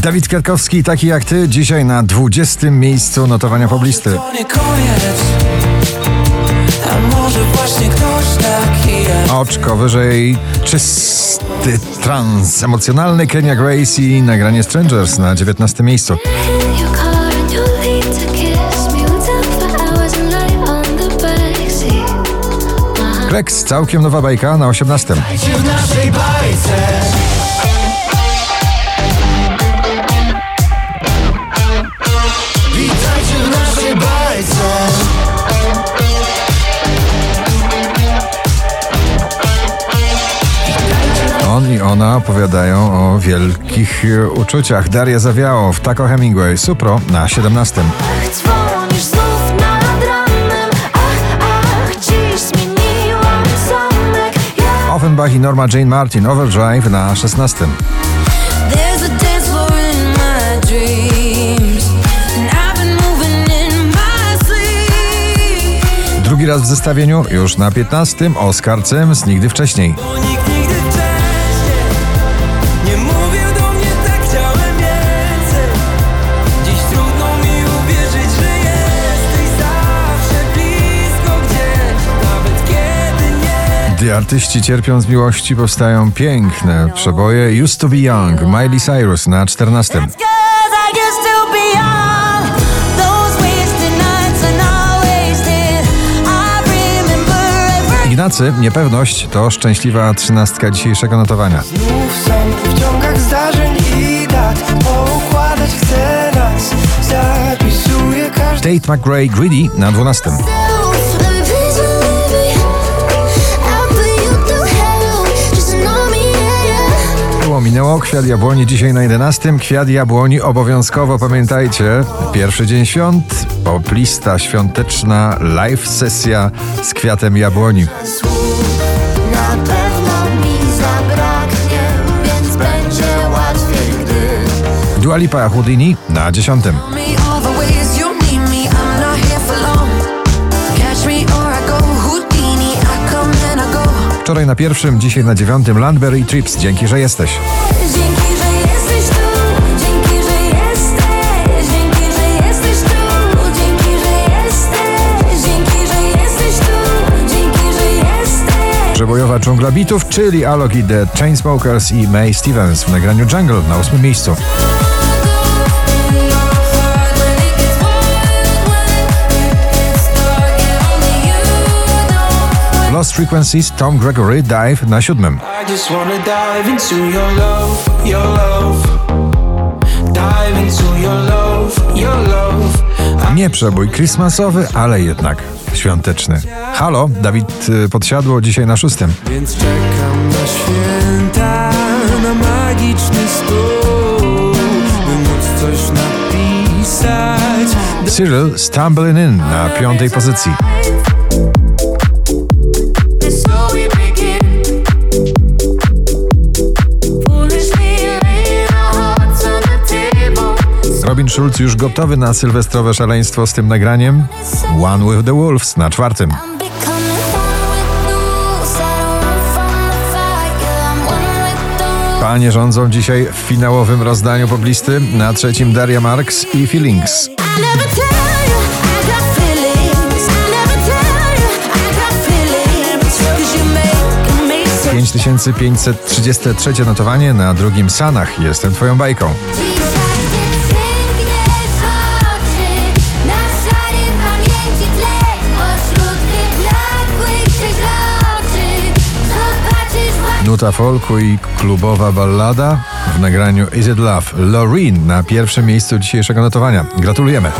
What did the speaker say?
Dawid Kwiatkowski, taki jak ty, dzisiaj na 20. miejscu notowania poblisty. Oczko wyżej, czysty trans, emocjonalny Kenya Grace i nagranie Strangers na 19. miejscu. Rex, całkiem nowa bajka na 18. ona opowiadają o wielkich e, uczuciach. Daria Zawiało w Taco Hemingway, Supro na 17. Ach, dzwonisz znów nad ranem. Ach, ach, dziś zmieniłam zamek. Ja Offenbach i Norma Jane Martin, Overdrive na 16. There's a dance floor in my dreams, and I've been moving in my sleep. Drugi raz w zestawieniu, już na 15. Oscar Sims, nigdy wcześniej Gdy artyści cierpią z miłości, powstają piękne przeboje. Used to be Young, Miley Cyrus na 14. Cause I used to be young, those wasted nights are not wasted. I remember every Ignacy, niepewność to szczęśliwa trzynastka dzisiejszego notowania. Znów są w ciągach zdarzeń i dat Poukładać chcę nas Zapisuję każdy Tate McRae Greedy na 12. minęło, kwiat jabłoni dzisiaj na 11. Kwiat jabłoni obowiązkowo pamiętajcie. Pierwszy dzień świąt, poplista świąteczna live sesja z kwiatem jabłoni. na pewno mi zabraknie, więc będzie łatwiej, gdy Dua Lipa Houdini na 10. Wczoraj na pierwszym, dzisiaj na dziewiątym Landberry Trips. Dzięki, że jesteś. Dzięki, że jesteś tu, dzięki, że jesteś, dzięki, że jesteś tu, dzięki, że jesteś, dzięki, że jesteś tu, dzięki, że jesteś. Przebojowa dżungla bitów, czyli Alok i The Chainsmokers i May Stevens w nagraniu Jungle na ósmym miejscu. Lost Frequencies, Tom Gregory, Dive na siódmym. Nie przebój Christmasowy, ale jednak świąteczny. Halo, Dawid y, Podsiadło dzisiaj na szóstym. Więc czekam na święta, na magiczny stół, by móc coś napisać. Cyril Stumbling In na piątej pozycji. Schulz już gotowy na sylwestrowe szaleństwo z tym nagraniem. One with the Wolves na czwartym. Panie rządzą dzisiaj w finałowym rozdaniu poblisty. Na trzecim Daria Marks i Feelings. You make me so 5533 notowanie na drugim Sanach. Jestem twoją bajką. Nuta folku i klubowa ballada w nagraniu Is It Love. Loreen na pierwszym miejscu dzisiejszego notowania. Gratulujemy.